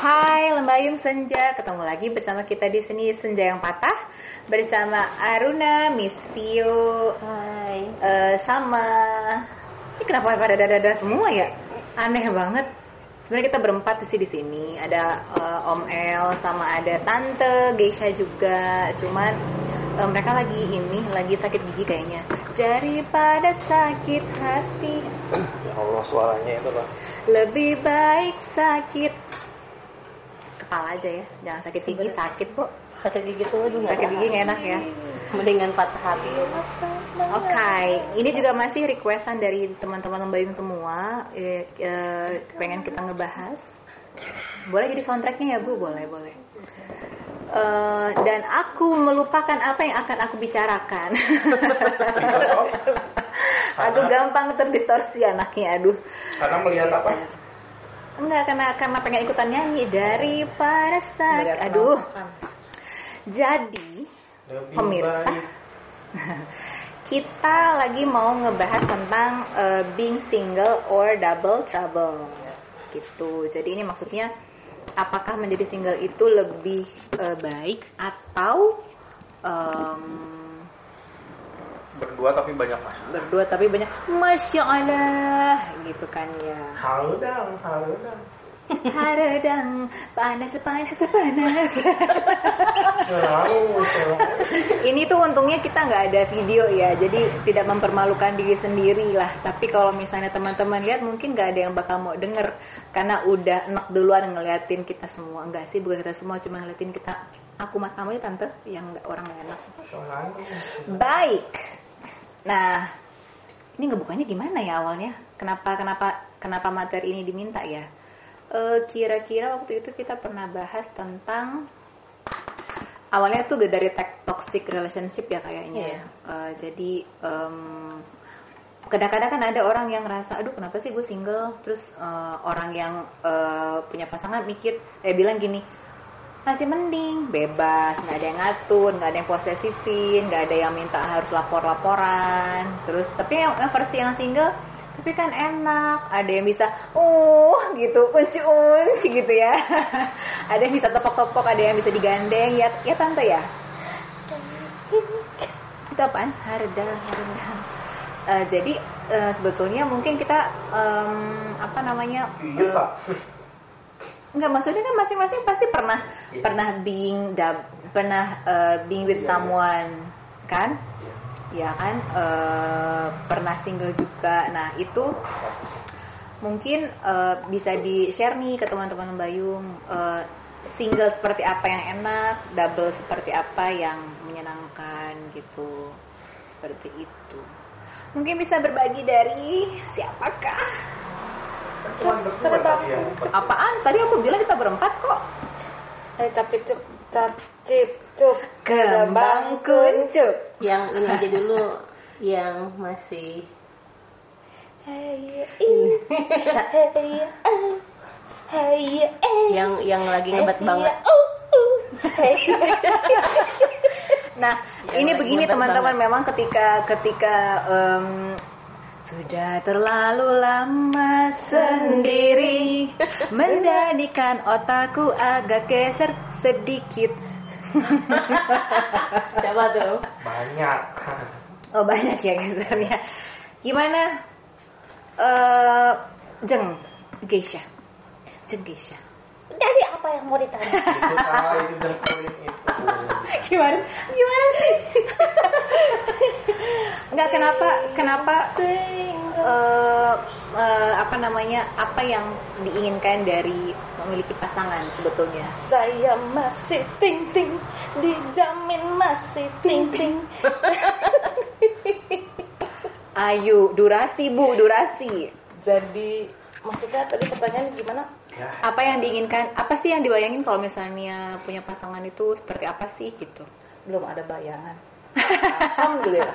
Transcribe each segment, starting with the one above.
Hai Lembayung Senja, ketemu lagi bersama kita di sini Senja yang Patah bersama Aruna, Miss Vio, Hai. eh, sama ini kenapa pada dada-dada semua ya? Aneh banget. Sebenarnya kita berempat sih di sini. Ada eh, Om El sama ada Tante Geisha juga. Cuman eh, mereka lagi ini lagi sakit gigi kayaknya. Daripada sakit hati, Ya Allah suaranya itu loh. lebih baik sakit kepala aja ya. Jangan sakit gigi, sakit kok. Sakit gigi tuh aduh Sakit gigi nggak enak ya. Mendingan patah hati. Oke, ini juga masih requestan dari teman-teman Lembayung semua. Eh, eh, pengen kita ngebahas. Boleh jadi soundtracknya ya Bu, boleh boleh. Eh, dan aku melupakan apa yang akan aku bicarakan. Aku gampang terdistorsi anaknya, aduh. Karena melihat apa? Enggak, karena karena pengen ikutan nyanyi daripada sakit. Melihat Aduh. Jadi Lebih Pemirsa. kita lagi mau ngebahas tentang uh, being single or double trouble gitu jadi ini maksudnya apakah menjadi single itu lebih uh, baik atau um, Berdua tapi banyak masalah. berdua tapi banyak. Masya allah. Gitu kan ya. Halo dong, halo dong. haradang panas panas panas. Ini tuh untungnya kita nggak ada video ya. Jadi tidak mempermalukan diri sendiri lah. Tapi kalau misalnya teman-teman lihat mungkin nggak ada yang bakal mau denger. Karena udah enak duluan ngeliatin kita semua. Enggak sih bukan kita semua cuma ngeliatin kita. Aku mah kamu ya tante yang nggak orang nggak enak. Baik nah ini ngebukanya gimana ya awalnya? Kenapa kenapa kenapa materi ini diminta ya? Eh, kira-kira waktu itu kita pernah bahas tentang awalnya tuh dari toxic relationship ya kayaknya ya. Eh, jadi em, kadang-kadang kan ada orang yang ngerasa aduh kenapa sih gue single? Terus eh, orang yang eh, punya pasangan mikir eh bilang gini masih mending bebas nggak ada yang ngatur nggak ada yang posesifin nggak ada yang minta harus lapor-laporan. Terus tapi yang, yang versi yang single tapi kan enak ada yang bisa uh gitu unci unci gitu ya. Ada yang bisa tepok-tepok ada yang bisa digandeng ya ya tante ya? Itu apaan? Harda harda. Eh, jadi eh, sebetulnya mungkin kita em, apa namanya Iya, eh, Pak. Enggak maksudnya kan masing-masing pasti pernah Iya. pernah being dab- pernah uh, being with Iya, iya. someone kan? Ya kan uh, pernah single juga. Nah, itu mungkin uh, bisa di-share nih ke teman-teman Bayung uh, single seperti apa yang enak, double seperti apa yang menyenangkan gitu. Seperti itu. Mungkin bisa berbagi dari siapakah? Apaan? Tadi aku bilang kita berempat kok. Eh, cap cip cup, cap cip cup. Kembang kuncup. Yang ini aja dulu yang masih Hey, eh, hey, eh, hey, eh, yang yang lagi ngebet hey, banget. uh, uh, hey. Nah, Yang ini begini teman-teman memang ketika ketika em, sudah terlalu lama sendiri menjadikan otakku agak geser sedikit. Siapa tuh? Banyak. Oh banyak ya gesernya. Gimana? Eh Jeng Geisha. Jeng Geisha. Jadi apa yang mau ditanya? Itu salah, itu jengkolin itu. Gimana? Gimana sih? Enggak kenapa kenapa eh, eh, apa namanya apa yang diinginkan dari memiliki pasangan sebetulnya Saya masih ting ting, dijamin masih ting ting. ayu durasi bu durasi Jadi maksudnya tadi pertanyaan gimana? Ya, apa yang diinginkan apa sih yang dibayangin kalau misalnya punya pasangan itu seperti apa sih gitu Belum ada bayangan. Alhamdulillah.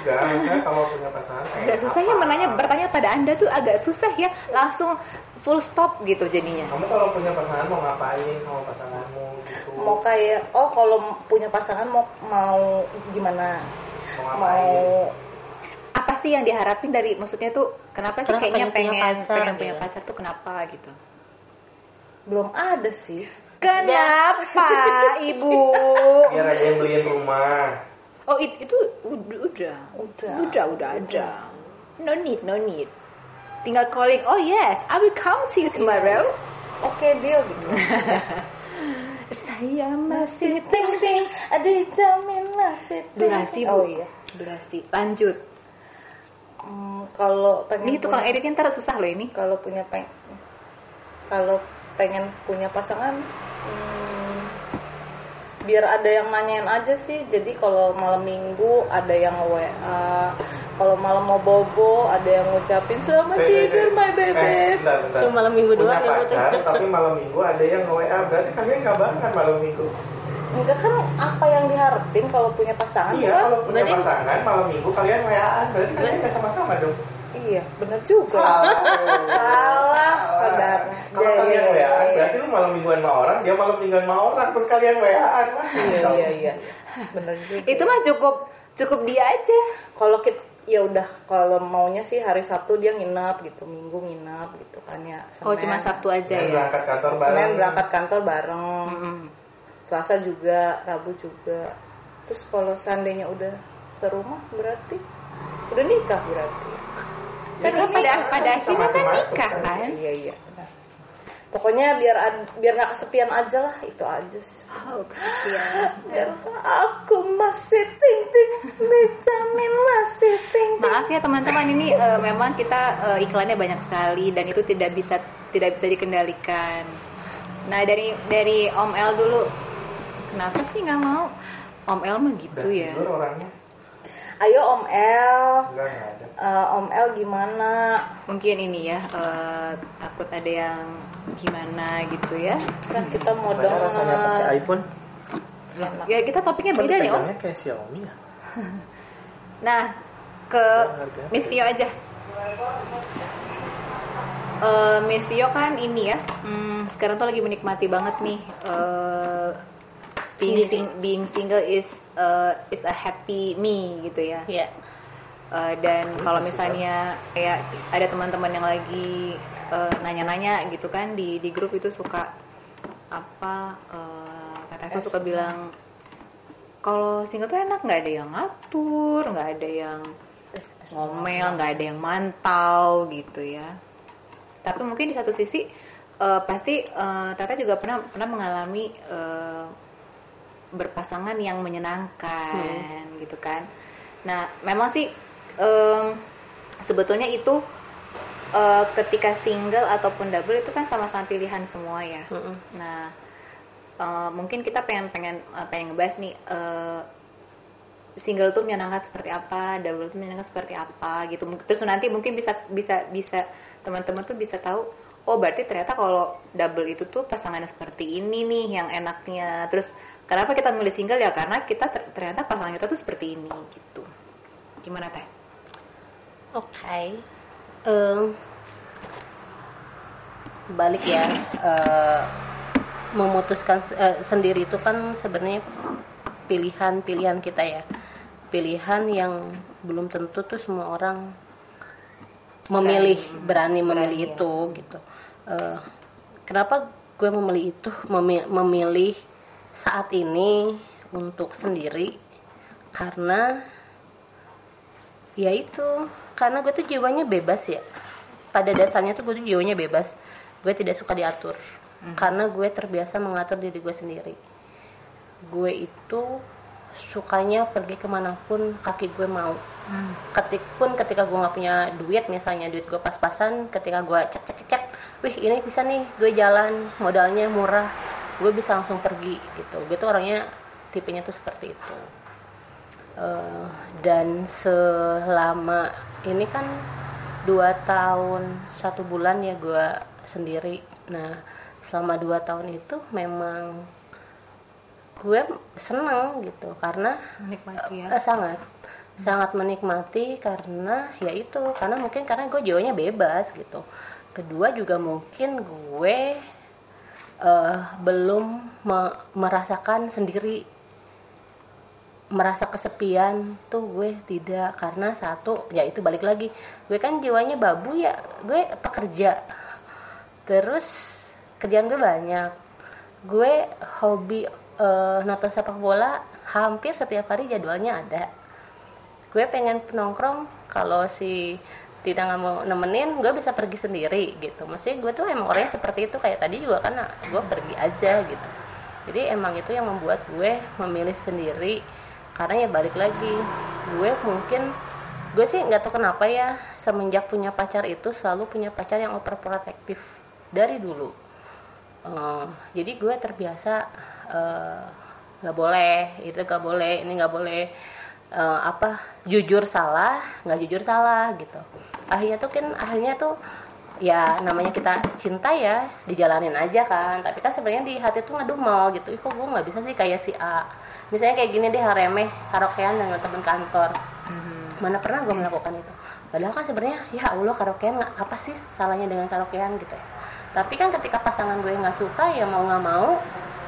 enggak. Saya kalau punya pasangan kayak agak susah ya menanya bertanya pada anda tuh agak susah ya langsung full stop gitu jadinya Kamu kalau punya pasangan mau ngapain sama pasanganmu gitu? Mau kayak oh kalau punya pasangan mau mau gimana? Mau Mau ngapain? apa sih yang diharapin dari maksudnya tuh kenapa sih Kenapa kayaknya pengen punya pengen pacar pengen punya pacar tuh kenapa gitu belum ada sih Kenapa, Ibu? Biar ada yang beliin rumah. Oh, it- itu ud- udah. Udah. Udah, udah ada. No need, no need. Tinggal calling. Oh yes, I will come to you tomorrow. oke deal gitu Saya masih ting ting dijamin masih ting, durasi. Bu. oh iya Durasi. Lanjut. Hmm, kalau pengen Ini tukang punya- editnya ntar susah loh ini. kalau punya peng kalau pengen punya pasangan hmm, biar ada yang nanyain aja sih jadi kalau malam minggu ada yang WA kalau malam mau bobo ada yang ngucapin selamat Eh, eh, tidur eh, my baby eh, bentar, bentar. Cuma malam minggu doang ya, Bu. pacar, tapi malam minggu ada yang nge-WA. Berarti kalian nggak banget malam minggu. enggak kan apa yang diharapin kalau punya pasangan Iya, kan? kalau punya berarti- pasangan malam minggu kalian WA-an. Berarti kalian nggak sama-sama dong. Iya benar juga Salah. salah saudara Kalau Iya, kalian iya, WA-an, iya. berarti lu malam mingguan sama orang, dia malam mingguan sama orang, terus kalian WA-an. Iya iya iya benar juga Itu mah cukup cukup dia aja. kalau kita ya udah kalau maunya sih hari Sabtu dia nginep gitu minggu nginep gitu kan ya Oh, cuma Sabtu aja Senin ya. berangkat kantor bareng. Senin berangkat kantor bareng Mm-mm. Selasa juga Rabu juga terus kalau seandainya udah serumah berarti udah nikah berarti Kan Iya, pada pada akhirnya kan nikah kan. kan. iya iya pokoknya biar ad- biar nggak kesepian aja lah itu aja sih Oh, kesepian. biar aku masih ting ting dijamin masih ting ting Maaf ya teman-teman ini eh, memang kita eh, iklannya banyak sekali dan itu tidak bisa tidak bisa dikendalikan. Nah dari dari Om El dulu, kenapa sih nggak mau? Om El mah gitu ya. orangnya. ayo Om El Enggak, Eh, Om El gimana Mungkin ini ya eh, takut ada yang gimana gitu ya. kan kita mau Gimana rasanya pakai iPhone? Enak. Ya kita topiknya Kan beda nih Om. kayak Xiaomi ya. Nah ke Miss Vio aja. Eh, Miss Vio kan ini ya, hmm, sekarang tuh lagi menikmati banget nih. eh, being, sing- being single is eh, is a happy me gitu ya. Iya. Eh, dan kalau misalnya kayak ada teman-teman yang lagi eh, nanya-nanya gitu kan di di grup itu suka apa eh, kata suka bilang kalau single tuh enak nggak ada yang ngatur nggak ada yang ngomel nggak ada yang mantau gitu ya. Tapi mungkin di satu sisi eh, pasti eh, Tata juga pernah pernah mengalami eh, berpasangan yang menyenangkan gitu kan. Nah memang sih em, sebetulnya itu eh, ketika single ataupun double itu kan sama-sama pilihan semua ya Mm-mm. nah eh, mungkin kita pengen pengen eh, pengen ngebahas nih eh, single tuh menyenangkan seperti apa, double tuh menyenangkan seperti apa gitu. Terus nanti mungkin bisa bisa bisa teman-teman tuh bisa tahu oh berarti ternyata kalau double itu tuh pasangannya seperti ini nih yang enaknya. Terus kenapa kita milih single ya karena kita ter- ternyata pasangan kita tuh seperti ini gitu. Gimana teh? Oke. Em, balik ya. eh, memutuskan eh, sendiri itu kan sebenarnya pilihan-pilihan kita ya. Pilihan yang belum tentu tuh semua orang memilih berani, memilih itu gitu. Eh, kenapa gue memilih itu memi- memilih saat ini untuk sendiri karena ya itu karena gue tuh jiwanya bebas ya. Pada dasarnya tuh gue tuh jiwanya bebas. Gue tidak suka diatur. Karena gue terbiasa mengatur diri gue sendiri. Gue itu sukanya pergi ke mana pun kaki gue mau. Ketik pun ketika gue nggak punya duit misalnya duit gue pas-pasan ketika gue cek cek cek cek wih ini bisa nih gue jalan modalnya murah gue bisa langsung pergi gitu. Gue tuh orangnya tipenya tuh seperti itu. Eh, dan selama ini kan dua tahun satu bulan ya gue sendiri nah selama dua tahun itu memang gue seneng gitu karena Menikmati ya. eh, sangat sangat menikmati karena ya itu karena mungkin karena gue jiwanya bebas gitu kedua juga mungkin gue eh, belum me- merasakan sendiri merasa kesepian tuh gue tidak karena satu ya itu balik lagi gue kan jiwanya babu ya gue pekerja. Terus kerjaan gue banyak. Gue hobi eh, nonton sepak bola hampir setiap hari jadwalnya ada. Gue pengen penongkrong kalau si tidak nggak mau nemenin gue bisa pergi sendiri gitu. Maksudnya gue tuh emang orangnya seperti itu kayak tadi juga kan gue pergi aja gitu. Jadi emang itu yang membuat gue memilih sendiri karena ya balik lagi gue mungkin gue sih nggak tahu kenapa ya semenjak punya pacar itu selalu punya pacar yang overprotective dari dulu. Eh, jadi gue terbiasa eh, nggak boleh itu nggak boleh ini nggak boleh eh, apa jujur salah nggak jujur salah gitu. Akhirnya tuh kan akhirnya tuh ya namanya kita cinta ya dijalanin aja kan. Tapi kan sebenarnya di hati tuh ngedumel gitu. Ih kok gue nggak bisa sih kayak si A misalnya kayak gini deh remeh karaokean dengan teman kantor. Mana pernah gue melakukan itu. Padahal kan sebenarnya ya Allah karaokean apa sih salahnya dengan karaokean? gitu ya. Tapi kan ketika pasangan gue nggak suka ya mau nggak mau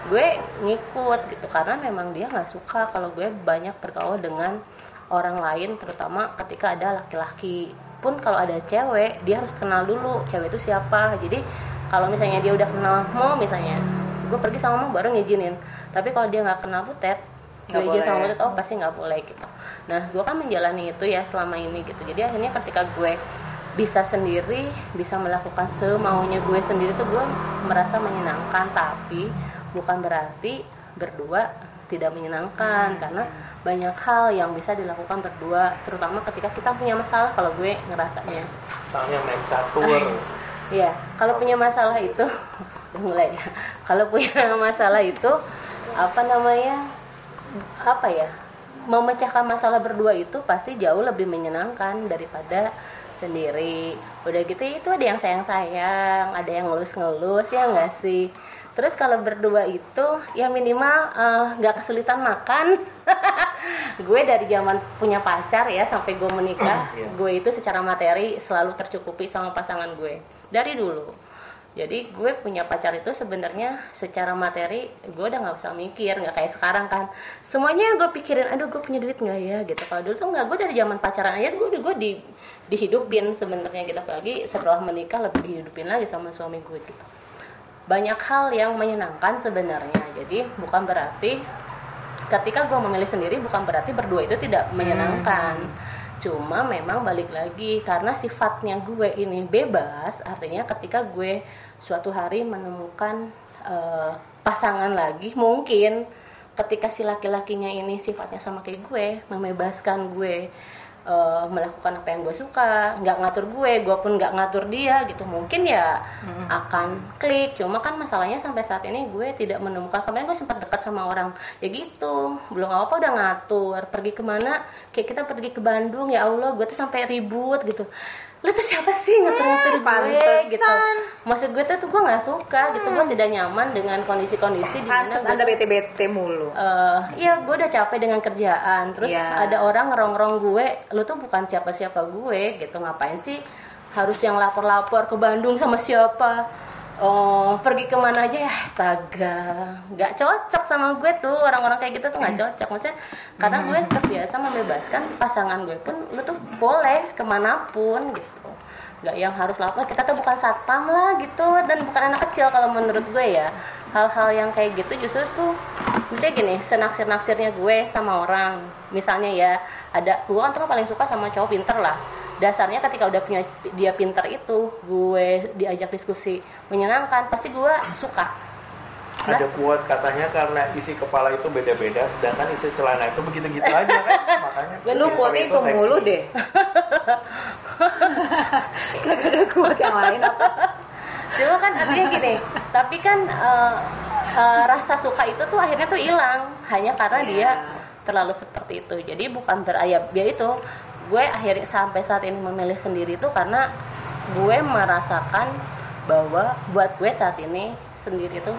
gue ngikut gitu. Karena memang dia nggak suka kalau gue banyak bergaul dengan orang lain terutama ketika ada laki-laki. Pun kalau ada cewek dia harus kenal dulu cewek itu siapa. Jadi kalau misalnya dia udah kenal mau misalnya gue pergi sama mau baru ngizinin. Tapi kalau dia nggak kenal butet izin sama butet oh pasti nggak boleh gitu. Nah gue kan menjalani itu ya selama ini gitu. Jadi akhirnya ketika gue bisa sendiri bisa melakukan semaunya gue sendiri tuh gue merasa menyenangkan. Tapi bukan berarti berdua tidak menyenangkan karena banyak hal yang bisa dilakukan berdua terutama ketika kita punya masalah kalau gue ngerasanya. Misalnya main catur. Iya, kalau punya masalah itu mulai. Ya. Kalau punya masalah itu apa namanya? Apa ya? Memecahkan masalah berdua itu pasti jauh lebih menyenangkan daripada sendiri. Udah gitu itu ada yang sayang-sayang, ada yang ngelus-ngelus ya enggak sih? Terus kalau berdua itu ya minimal eh, nggak kesulitan makan. gue dari zaman punya pacar ya sampai gue menikah, Iya. gue itu secara materi selalu tercukupi sama pasangan gue dari dulu. Jadi gue punya pacar itu sebenarnya secara materi gue udah nggak usah mikir nggak kayak sekarang kan. Semuanya gue pikirin aduh gue punya duit nggak ya? Gitu. Kalau dulu tuh nggak gue dari zaman pacaran aja gue gue di dihidupin sebenarnya gitu. Apalagi setelah menikah lebih dihidupin lagi sama suami gue gitu. Banyak hal yang menyenangkan sebenarnya. Jadi bukan berarti ketika gue memilih sendiri bukan berarti berdua itu tidak menyenangkan cuma memang balik lagi karena sifatnya gue ini bebas artinya ketika gue suatu hari menemukan eh, pasangan lagi mungkin ketika si laki-lakinya ini sifatnya sama kayak gue membebaskan gue eh, melakukan apa yang gue suka. Nggak ngatur gue gue pun nggak ngatur dia gitu. Mungkin ya akan klik. Cuma kan masalahnya sampai saat ini gue tidak menemukan. Kemarin gue sempat dekat sama orang. Ya gitu. Belum apa udah ngatur. Pergi ke mana? Kayak kita pergi ke Bandung. Ya Allah gue tuh sampai ribut gitu lu tuh siapa sih? Ngatur-ngatur gue gitu. maksud gue tuh gue nggak suka gitu. Gue tidak nyaman dengan kondisi-kondisi di mana anda bete-bete mulu. eh iya gue udah capek dengan kerjaan. Terus Iya. ada orang ngerongrong gue lu tuh bukan siapa-siapa gue gitu. Ngapain sih harus yang lapor-lapor ke Bandung sama siapa oh pergi ke mana aja ya? Astaga nggak cocok sama gue tuh. Orang-orang kayak gitu tuh nggak cocok. Maksudnya karena gue terbiasa membebaskan pasangan gue pun lu tuh boleh ke mana pun gitu. Nggak yang harus lapor kita tuh bukan satpam lah gitu. Dan bukan anak kecil kalau menurut gue ya. Hal-hal yang kayak gitu justru tuh misalnya gini senaksir-naksirnya gue sama orang. Misalnya ya ada gue kan tuh paling suka sama cowok pinter lah dasarnya ketika udah punya dia pinter itu gue diajak diskusi menyenangkan pasti gue suka Ada kuat katanya karena isi kepala itu beda-beda, sedangkan isi celana itu begitu-gitu aja kan. Makanya Lu kuatnya itu mulu deh. Kagak ada kuat yang lain apa? cuma kan artinya gini tapi kan eh, eh, rasa suka itu tuh akhirnya tuh hilang hanya karena Iya. dia terlalu seperti itu jadi bukan berayap dia itu gue akhirnya sampai saat ini memilih sendiri itu karena gue merasakan bahwa buat gue saat ini sendiri itu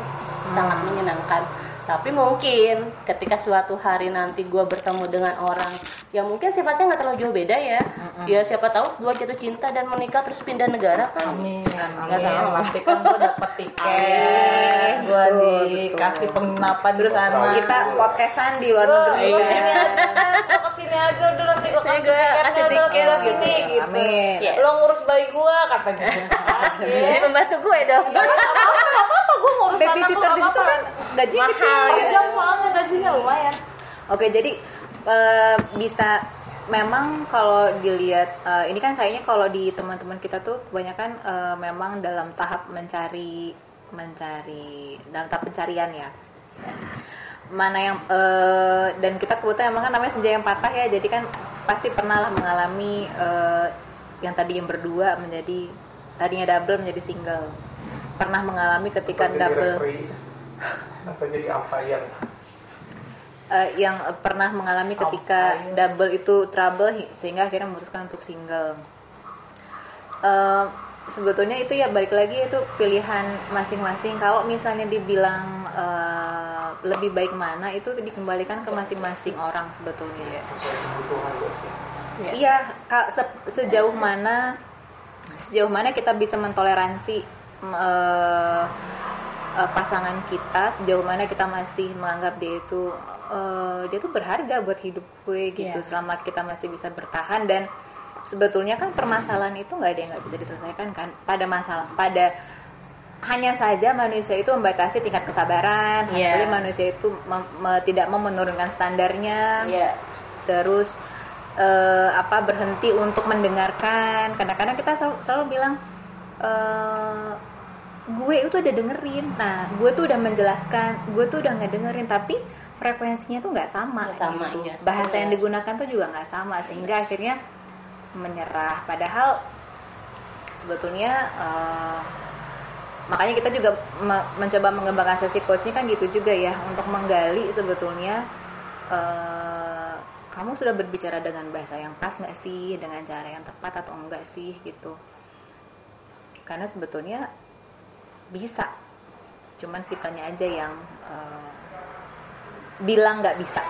sangat menyenangkan tapi mungkin ketika suatu hari nanti gue bertemu dengan orang yang mungkin sifatnya nggak terlalu jauh beda ya ya siapa tahu gue jatuh cinta dan menikah terus pindah negara kan Amin, Nggak amin. tahu. Nanti kan gue dapet tiket, gue dikasih penginapan di sana. Kita podcastan di luar Lu, negeri. lu Iya. sini aja, lu ke sini aja udah nanti gue kasih gue tiketnya, kasih tiket lu sini gitu. gitu. Amin. Iya. Lo ngurus bayi gue katanya. Jadi pembantu gue dong Gak apa-apa babysitter di situ kan gajinya Mahal. Per jam soalnya gajinya lumayan Oke, jadi eh, bisa memang kalau dilihat eh, ini kan kayaknya kalau di teman-teman kita tuh kebanyakan eh, memang dalam tahap mencari mencari dalam tahap pencarian ya. Mana yang eh, dan kita kebetulan emang kan namanya senja yang patah ya, jadi kan pasti pernah lah mengalami eh, yang tadi yang berdua menjadi tadinya double menjadi single. Pernah mengalami ketika double referee, atau jadi eh, yang eh, pernah mengalami ketika double itu trouble hi- sehingga akhirnya memutuskan untuk single. Eh, sebetulnya itu ya balik lagi itu pilihan masing-masing. Kalau misalnya dibilang eh, lebih baik mana itu dikembalikan ke masing-masing orang sebetulnya. kebutuhan berarti. Iya. Iya, se- sejauh mana sejauh mana kita bisa mentoleransi eh, pasangan kita, sejauh mana kita masih menganggap dia itu eh, dia tuh berharga buat hidup gue gitu, Iya. selama kita masih bisa bertahan dan sebetulnya kan permasalahan itu nggak ada yang nggak bisa diselesaikan kan pada masalah pada hanya saja manusia itu membatasi tingkat kesabaran, hanya Iya. saja manusia itu mem- me- tidak mau menurunkan standarnya Iya. terus eh, apa berhenti untuk mendengarkan kadang-kadang kita selalu, selalu bilang eh, gue itu udah dengerin nah gue tuh udah menjelaskan gue tuh udah nggak dengerin tapi frekuensinya tuh nggak sama, Nggak sama, gitu. iya. bahasa yang Iya. digunakan tuh juga nggak sama sehingga akhirnya menyerah padahal sebetulnya eh, makanya kita juga me- mencoba mengembangkan sesi coaching kan gitu juga ya untuk menggali sebetulnya eh, kamu sudah berbicara dengan bahasa yang pas nggak sih dengan cara yang tepat atau enggak sih gitu karena sebetulnya bisa cuman kitanya aja yang eh, bilang nggak bisa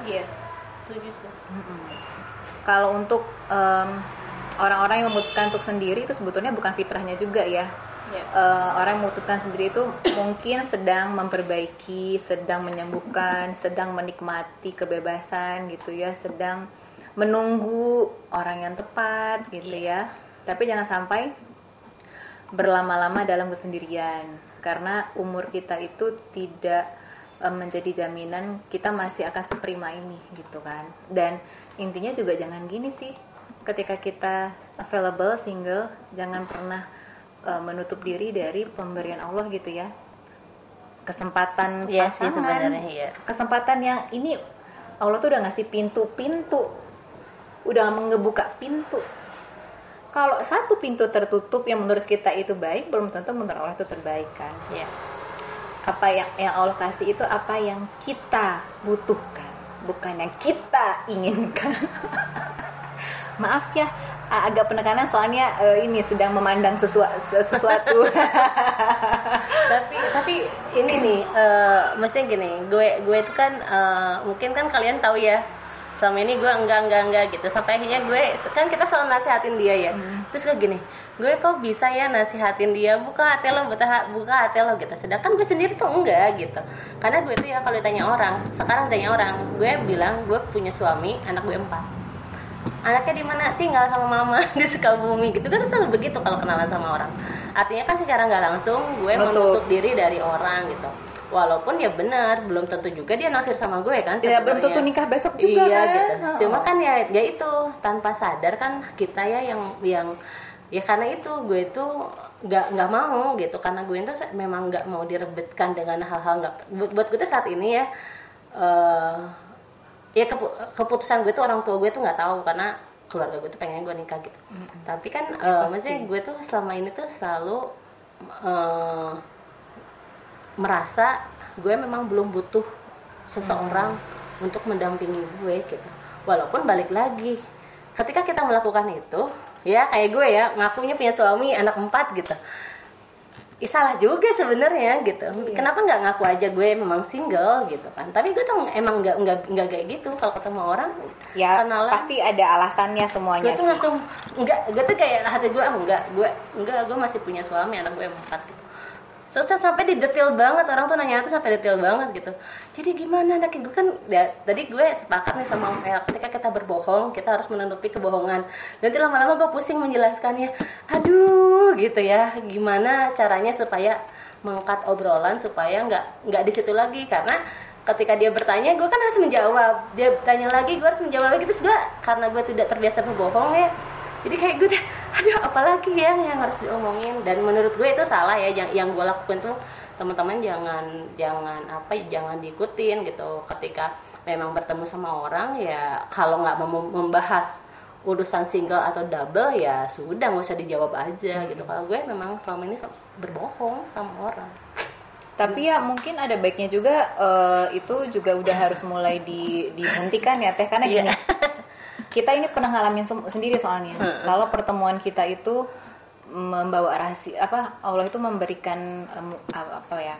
Iya. Setuju sih. kalau untuk em, orang-orang yang memutuskan untuk sendiri itu sebetulnya bukan fitrahnya juga ya Iya. Eh, orang yang memutuskan sendiri itu mungkin sedang memperbaiki, sedang menyembuhkan, sedang menikmati kebebasan gitu ya, sedang menunggu orang yang tepat gitu ya. Tapi jangan sampai berlama-lama dalam kesendirian karena umur kita itu tidak eh, menjadi jaminan kita masih akan seprima ini gitu kan. Dan intinya juga jangan gini sih. Ketika kita available single, jangan pernah eh, menutup diri dari pemberian Allah gitu ya. Kesempatan sih pasangan iya. kesempatan yang ini Allah tuh udah ngasih pintu-pintu udah mengebuka pintu kalau satu pintu tertutup yang menurut kita itu baik belum tentu menurut Allah itu terbaik kan? Iya. apa yang yang Allah kasih itu apa yang kita butuhkan bukan yang kita inginkan. Maaf ya agak penekanan soalnya eh, ini sedang memandang sesua- sesuatu. Tapi tapi ini nih eh maksudnya gini gue gue itu kan eh, mungkin kan kalian tahu ya selama ini gue enggak enggak enggak gitu. Sampai akhirnya gue kan kita selalu nasihatin dia ya. Terus gue gini gue kok bisa ya nasihatin dia? Buka hati lo buka buka hati lo gitu. Sedangkan gue sendiri tuh enggak gitu. Karena gue tuh ya kalau ditanya orang sekarang ditanya orang gue bilang gue punya suami anak gue empat. Anaknya di mana? Tinggal sama mama di Sukabumi gitu. Kan selalu begitu kalau kenalan sama orang. Artinya kan secara nggak langsung gue Betul. menutup diri dari orang gitu walaupun ya benar belum tentu juga dia naksir sama gue kan ya belum tentu nikah besok juga iya kan? gitu. Oh. cuma kan ya ya itu tanpa sadar kan kita ya yang yang ya karena itu gue itu nggak nggak mau gitu. Karena gue itu memang nggak mau direbetkan dengan hal-hal nggak buat, buat gue tuh saat ini ya eh ya kepu- keputusan gue tuh orang tua gue tuh nggak tahu karena keluarga gue tuh pengen gue nikah gitu. Tapi kan eh, maksudnya gue tuh selama ini tuh selalu eh, merasa gue memang belum butuh seseorang untuk mendampingi gue gitu. Walaupun balik lagi ketika kita melakukan itu ya kayak gue ya ngakunya punya suami anak empat gitu. Ih, salah juga sebenarnya gitu. Kenapa nggak ngaku aja gue memang single gitu kan? Tapi gue tuh emang nggak nggak nggak kayak gitu. Kalau ketemu orang ya kenalan. pasti ada alasannya semuanya gue tuh sih. langsung enggak gue tuh kayak hati gue ah, enggak gue enggak gue masih punya suami anak gue empat gitu so, so- sampai di detail banget orang tuh nanya tuh sampai detail banget gitu. Jadi gimana anaknya gue kan ya, tadi gue sepakat nih sama Mel ketika kita berbohong kita harus menutupi kebohongan. Nanti lama-lama gue pusing menjelaskannya. Aduh gitu ya. Gimana caranya supaya mengangkat obrolan supaya nggak nggak di situ lagi? Karena ketika dia bertanya gue kan harus menjawab. Dia tanya lagi gue harus menjawab lagi. Terus gue karena gue tidak terbiasa berbohong ya jadi kayak gue tuh, aduh apalagi ya yang harus diomongin dan menurut gue itu salah ya yang yang gue lakukan tuh teman-teman jangan jangan apa jangan diikutin gitu ketika memang bertemu sama orang ya kalau nggak membahas urusan single atau double ya sudah nggak usah dijawab aja gitu kalau gue memang selama ini berbohong sama orang Tapi ya mungkin ada baiknya juga eh, itu juga udah harus mulai di, dihentikan ya teh karena Iya. gini. Kita ini pernah ngalamin sendiri soalnya. Kalau pertemuan kita itu membawa rahasia apa Allah itu memberikan em, apa, apa ya?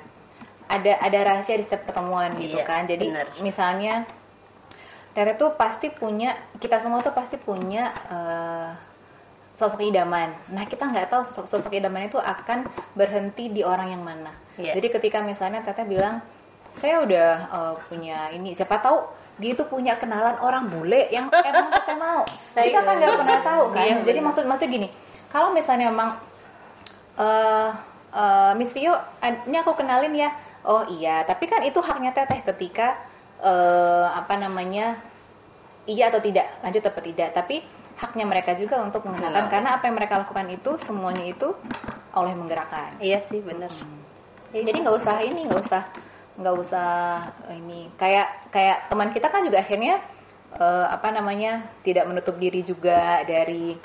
Ada ada rahasia di setiap pertemuan gitu Iya, kan. Jadi bener. misalnya Tete tuh pasti punya kita semua tuh pasti punya eh, sosok idaman. Nah kita nggak tahu sosok, sosok idaman itu akan berhenti di orang yang mana. Iya. Jadi ketika misalnya Teteh bilang saya udah eh, punya ini, siapa tahu dia itu punya kenalan orang bule yang emang Teteh mau. Kita kan nggak pernah tahu kan. Iya, Jadi benar. maksud maksud gini, kalau misalnya emang eh eh, Miss Vio, ad- ini aku kenalin ya. Oh iya, tapi kan itu haknya Teteh ketika eh apa namanya iya atau tidak, lanjut atau tidak. Tapi haknya mereka juga untuk Mengenalkan. karena apa yang mereka lakukan itu semuanya itu oleh menggerakkan. iya sih bener Jadi nggak usah ini, nggak usah nggak usah ini kayak kayak teman kita kan juga akhirnya eh, apa namanya tidak menutup diri juga dari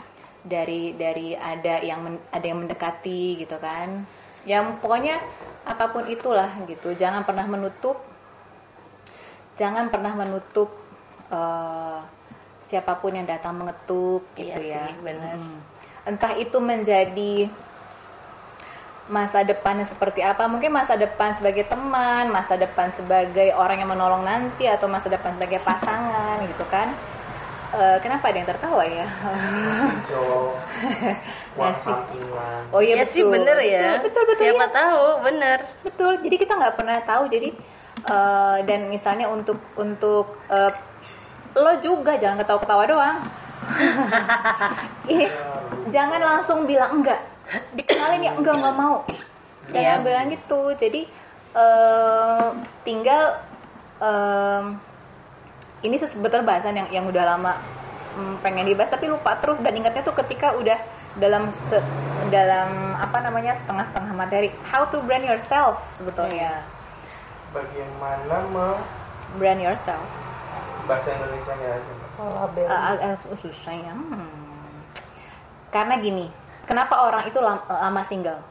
dari dari ada yang men- ada yang mendekati gitu kan. Yang pokoknya apa pun itulah gitu. Jangan pernah menutup jangan pernah menutup eh, siapa pun yang datang mengetuk gitu Iya ya. sih, benar. Hmm. Entah itu menjadi masa depannya seperti apa? Mungkin masa depan sebagai teman masa depan sebagai orang yang menolong nanti atau masa depan sebagai pasangan gitu kan? Eh, kenapa ada yang tertawa ya? Sampingan. oh iya Iya betul. sih bener ya. Betul betul, betul. Siapa ya. tahu bener. Betul jadi kita nggak pernah tahu. Jadi eh, dan misalnya untuk untuk eh, lo juga jangan ketawa-ketawa doang. Ini jangan langsung bilang enggak dikenalin ya enggak nggak mau jangan Iya. bilang gitu jadi eh, tinggal em, ini sebetulnya bahasan yang yang udah lama mm, pengen dibahas tapi lupa terus dan ingatnya tuh ketika udah dalam se- dalam apa namanya setengah-setengah materi how to brand yourself sebetulnya Bagaimana mau brand yourself bahasa Indonesia nya aja? label Eh, agak susah ya Hmm. karena gini kenapa orang itu lam- lama single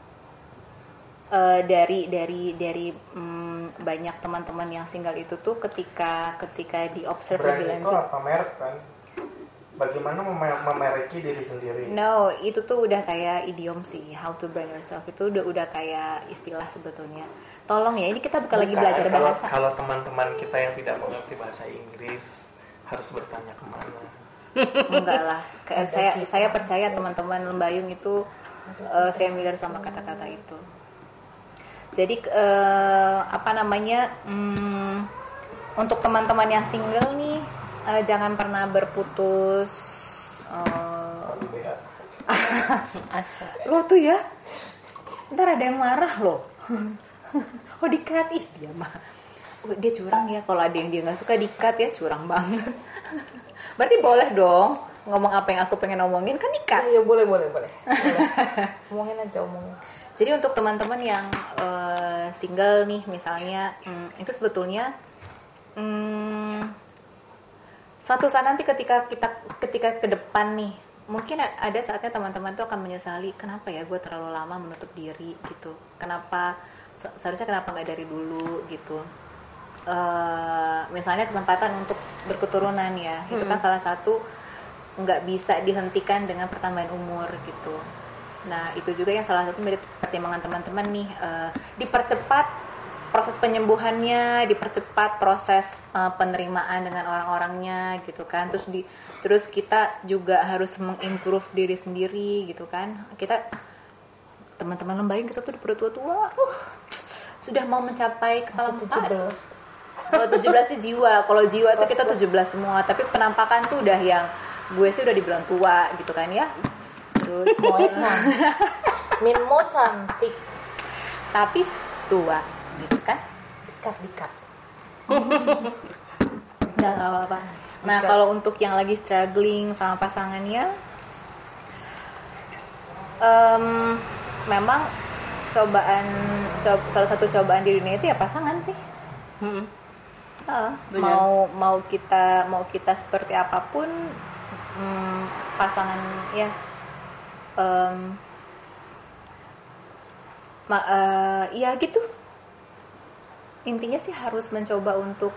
Eh, dari dari dari mm, banyak teman-teman yang single itu tuh ketika ketika di observe lebih itu lanjut apa merek kan? Bagaimana mem- memeriki diri sendiri? No, itu tuh udah kayak idiom sih. How to brand yourself itu udah udah kayak istilah sebetulnya. Tolong ya, ini kita bukan lagi belajar kalau, bahasa. Kalau teman-teman kita yang tidak mengerti bahasa Inggris harus bertanya ke mana? Enggak lah. Saya saya percaya teman-teman Lembayung itu eh, familiar sama kata-kata itu. Jadi eh, apa namanya? hmm, untuk teman-teman yang single nih eh, jangan pernah berputus asa lo tuh ya ntar ada yang marah loh oh dikat ih dia mah dia curang ya kalau ada yang dia nggak suka dikat ya curang banget berarti boleh dong ngomong apa yang aku pengen ngomongin kan dikat ya boleh boleh boleh. Boleh. omongin aja omongin. Jadi untuk teman-teman yang eh, single nih misalnya hmm, itu sebetulnya hmm, suatu saat nanti ketika kita ketika ke depan nih mungkin ada saatnya teman-teman tuh akan menyesali kenapa ya gue terlalu lama menutup diri? gitu. Kenapa? Se- seharusnya kenapa nggak dari dulu? gitu Eh, misalnya kesempatan untuk berketurunan ya. Itu kan salah satu nggak bisa dihentikan dengan pertambahan umur gitu. Nah itu juga yang salah satu menjadi pertimbangan teman-teman nih eh, dipercepat proses penyembuhannya dipercepat proses eh, penerimaan dengan orang-orangnya gitu kan. Terus di terus kita juga harus mengimprove diri sendiri gitu kan. Kita teman-teman lembayung kita tuh di perut tua-tua uh, sudah mau mencapai kepala empat kalau 17 sih jiwa kalau jiwa itu kita 17 semua tapi penampakan tuh udah yang gue sih udah dibilang tua gitu kan ya terus Moecan Minmo cantik tapi tua gitu kan dikat dikat Udah gak apa-apa. Nah, Enggak. kalau untuk yang lagi struggling sama pasangannya, em, memang cobaan, cob- salah satu cobaan di dunia itu ya pasangan sih. Heeh. Mau mau kita mau kita seperti apa pun, mm, pasangan ya. em, ma- eh, ya gitu. Intinya sih harus mencoba untuk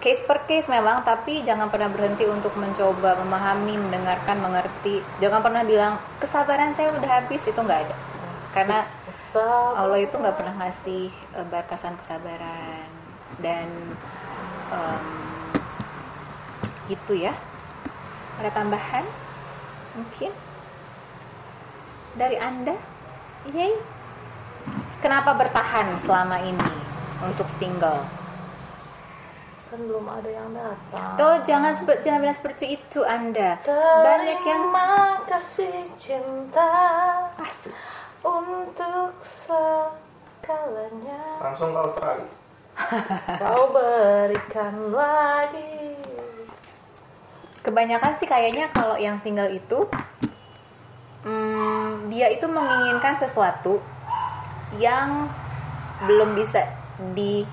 case per case memang tapi jangan pernah berhenti untuk mencoba memahami mendengarkan mengerti jangan pernah bilang kesabaran saya udah habis itu nggak ada karena Allah itu nggak pernah ngasih eh, batasan kesabaran dan em, gitu ya. Ada tambahan? Mungkin? Dari anda? Yay. Kenapa bertahan selama ini untuk single? Kan belum ada yang datang. Tuh jangan jangan bilang seperti itu Anda. Banyak yang Terima kasih cinta Asik. untuk segalanya. Langsung ke Australia. Kau berikan lagi kebanyakan sih kayaknya kalau yang single itu hmm, dia itu menginginkan sesuatu yang belum bisa di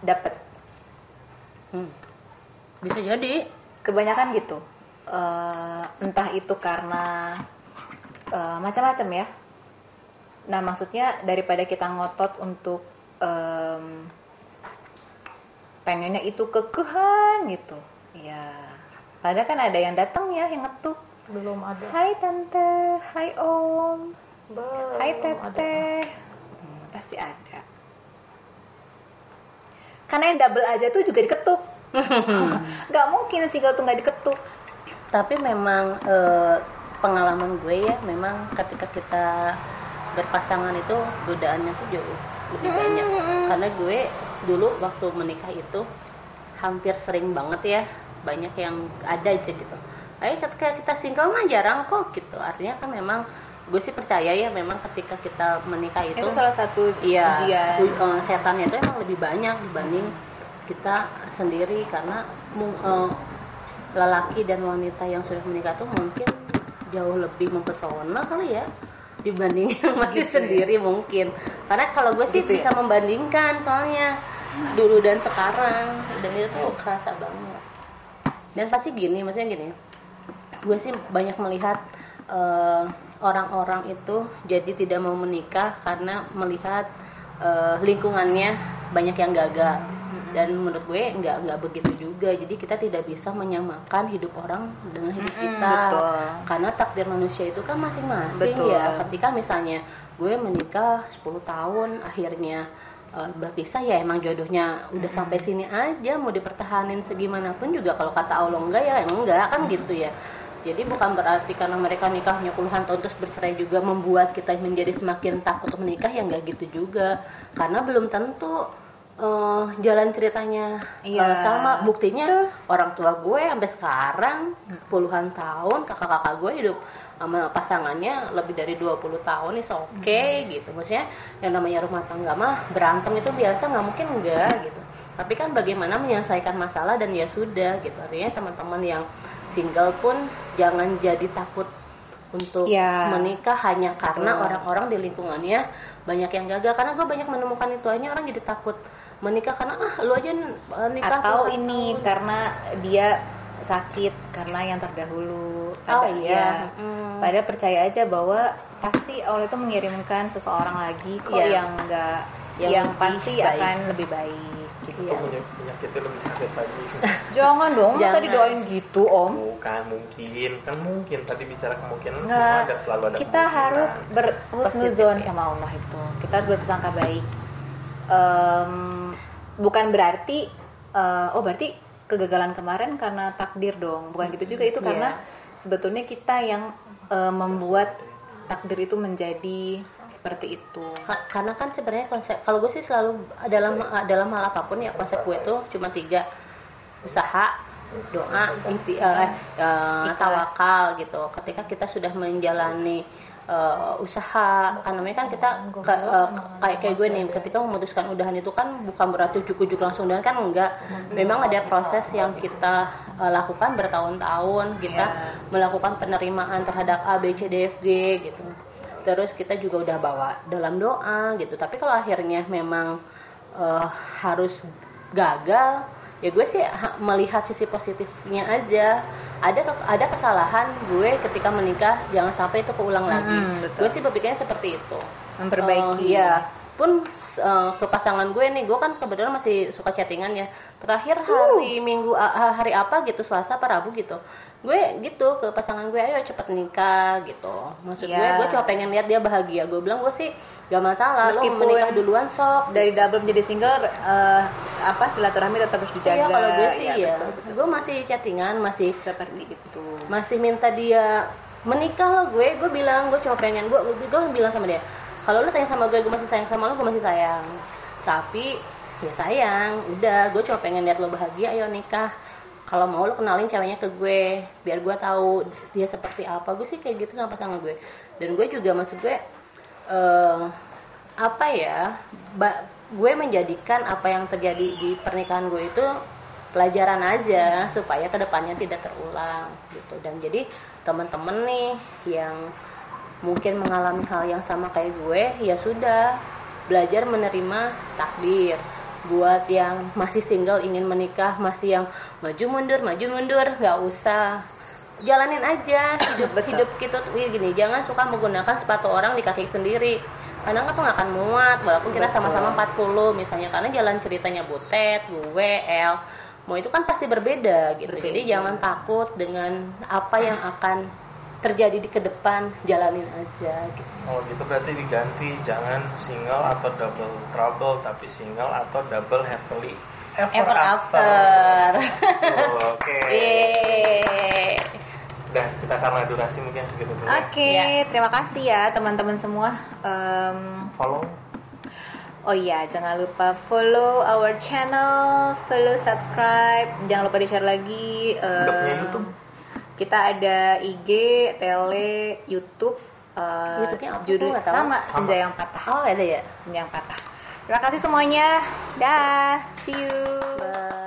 dapat. Hmm. Bisa jadi. Kebanyakan gitu. Eh, entah itu karena eh, macam-macam ya. Nah maksudnya daripada kita ngotot untuk em, pengennya itu kekehan gitu, ya. Padahal kan ada yang datang ya yang ngetuk. belum ada Hai tante, hai om, belum hai teteh. Hmm, pasti ada. Karena yang double aja tuh juga diketuk. Gak mungkin single tuh nggak diketuk. Tapi memang eh, pengalaman gue ya, memang ketika kita berpasangan itu godaannya tuh jauh lebih banyak. Karena gue dulu waktu menikah itu hampir sering banget ya, banyak yang ada aja gitu. Ayo ketika kita single mah jarang kok gitu. Artinya kan memang gue sih percaya ya memang ketika kita menikah itu, Itu salah satu Iya, ujian. eh, setannya itu emang lebih banyak dibanding kita sendiri karena eh, lelaki dan wanita yang sudah menikah tuh mungkin jauh lebih mempesona kali ya dibanding masih Gitu ya. sendiri mungkin. Karena kalau gue sih Gitu ya. bisa membandingkan soalnya dulu dan sekarang dan itu tuh kerasa banget. Dan pasti gini, maksudnya gini, gue sih banyak melihat eh, orang-orang itu jadi tidak mau menikah karena melihat eh, lingkungannya banyak yang gagal dan menurut gue nggak nggak begitu juga. Jadi kita tidak bisa menyamakan hidup orang dengan hidup kita. betul. karena takdir manusia itu kan masing-masing ya. Ketika misalnya gue menikah 10 tahun akhirnya eh, berpisah ya emang jodohnya udah sampai sini aja. Mau dipertahanin segimanapun juga kalau kata Allah enggak ya enggak. Kan gitu ya. Jadi bukan berarti karena mereka nikahnya puluhan tahun terus bercerai juga membuat kita menjadi semakin takut untuk menikah ya enggak gitu juga. Karena belum tentu eh, jalan ceritanya. Iya. sama buktinya orang tua gue sampai sekarang puluhan tahun kakak-kakak gue hidup sama pasangannya lebih dari 20 tahun is oke gitu. Maksudnya yang namanya rumah tangga mah berantem itu biasa nggak mungkin enggak gitu. Tapi kan bagaimana menyelesaikan masalah dan ya sudah gitu. Artinya teman-teman yang single pun jangan jadi takut untuk Ya. menikah hanya karena Betul. orang-orang di lingkungannya banyak yang gagal. Karena gue banyak menemukan itu aja orang jadi takut menikah karena ah lu aja uh, nikah Atau puluhan ini tahun." karena dia sakit karena yang terdahulu. Oh, iya. ya, Hmm. Padahal percaya aja bahwa pasti Allah itu mengirimkan seseorang lagi kok Iya. yang enggak Yang yang, pasti baik. akan lebih baik gitu. Iya. Lebih sakit lagi. Jangan dong, masa Jangan. didoain gitu, Om. Bukan mungkin, kan mungkin tadi bicara kemungkinan semua Nggak, ada selalu ada kita kemungkinan. harus berhusnuzon ya. sama Allah itu. Kita harus berprasangka baik. Em, bukan berarti eh, oh berarti kegagalan kemarin karena takdir dong. Bukan gitu juga itu karena sebetulnya kita yang eh, membuat takdir itu menjadi seperti itu. Ka- karena kan sebenarnya konsep kalau gue sih selalu dalam dalam hal apa pun ya konsep gue tuh cuma tiga usaha doa inti eh, Ikhlas. tawakal gitu ketika kita sudah menjalani eh, usaha kan namanya kan kita ke- eh, kayak kayak gue nih ketika memutuskan udahan itu kan bukan berarti ujuk-ujuk langsung udahan kan enggak. Memang ada proses yang kita eh, lakukan bertahun-tahun kita melakukan penerimaan terhadap A B C D F G gitu. Terus kita juga udah bawa dalam doa gitu. Tapi kalau akhirnya memang eh, harus gagal ya gue sih ha- melihat sisi positifnya aja ada ke- ada kesalahan gue ketika menikah jangan sampai itu keulang lagi Mm, betul. gue sih berpikirnya seperti itu Memperbaiki. Eh, iya pun eh, ke pasangan gue nih gue kan kebetulan masih suka chattingan ya. Terakhir hari minggu a- hari apa gitu selasa apa rabu gitu. Gue gitu ke pasangan gue ayo cepet nikah gitu. Maksud gue Iya. gue cuma pengen lihat dia bahagia. Gue bilang gue sih gak masalah lo Meskipun menikah duluan sok. dari double menjadi single eh, apa silaturahmi tetap harus dijaga. Iya kalau gue sih Iya, ya, betul, betul. gue masih chattingan, masih seperti itu. masih minta dia menikah loh gue. Gue bilang gue cuma pengen gue, gue bilang sama dia, kalau lu tanya sama gue, gue masih sayang sama lo, gue masih sayang. Tapi ya sayang, udah, gue cuma pengen lihat lo bahagia, ayo nikah. Kalau mau lo kenalin ceweknya ke gue, biar gue tahu dia seperti apa. Gue sih kayak gitu sama pasangan gue. Dan gue juga maksud gue eh apa ya gue menjadikan apa yang terjadi di pernikahan gue itu pelajaran aja supaya ke depannya tidak terulang gitu dan jadi teman-teman nih yang mungkin mengalami hal yang sama kayak gue ya sudah belajar menerima takdir. Buat yang masih single ingin menikah masih yang maju mundur maju mundur nggak usah. Jalanin aja hidup hidup kita tuh gini jangan suka menggunakan sepatu orang di kaki sendiri. Kadang kan tuh nggak akan muat walaupun kita sama-sama 40 misalnya. Karena jalan ceritanya butet gue El mau itu kan pasti berbeda gitu. Jadi jangan takut dengan apa yang akan terjadi di ke depan jalanin aja gitu. Oh gitu berarti diganti jangan single atau double trouble tapi single atau double happily ever, ever after. after Oh, Oke. Yeay. Udah kita karena durasi mungkin segitu dulu. ya. Oke, Iya. terima kasih ya teman-teman semua. Em, Follow oh iya, jangan lupa follow our channel, follow, subscribe, jangan lupa di share lagi. em, Udah punya YouTube? Kita ada IG, tele, YouTube. eh, YouTube-nya apa? judul sama, Sama. senja yang patah. oh ada ya Senja yang patah. Terima kasih semuanya. Dah, see you.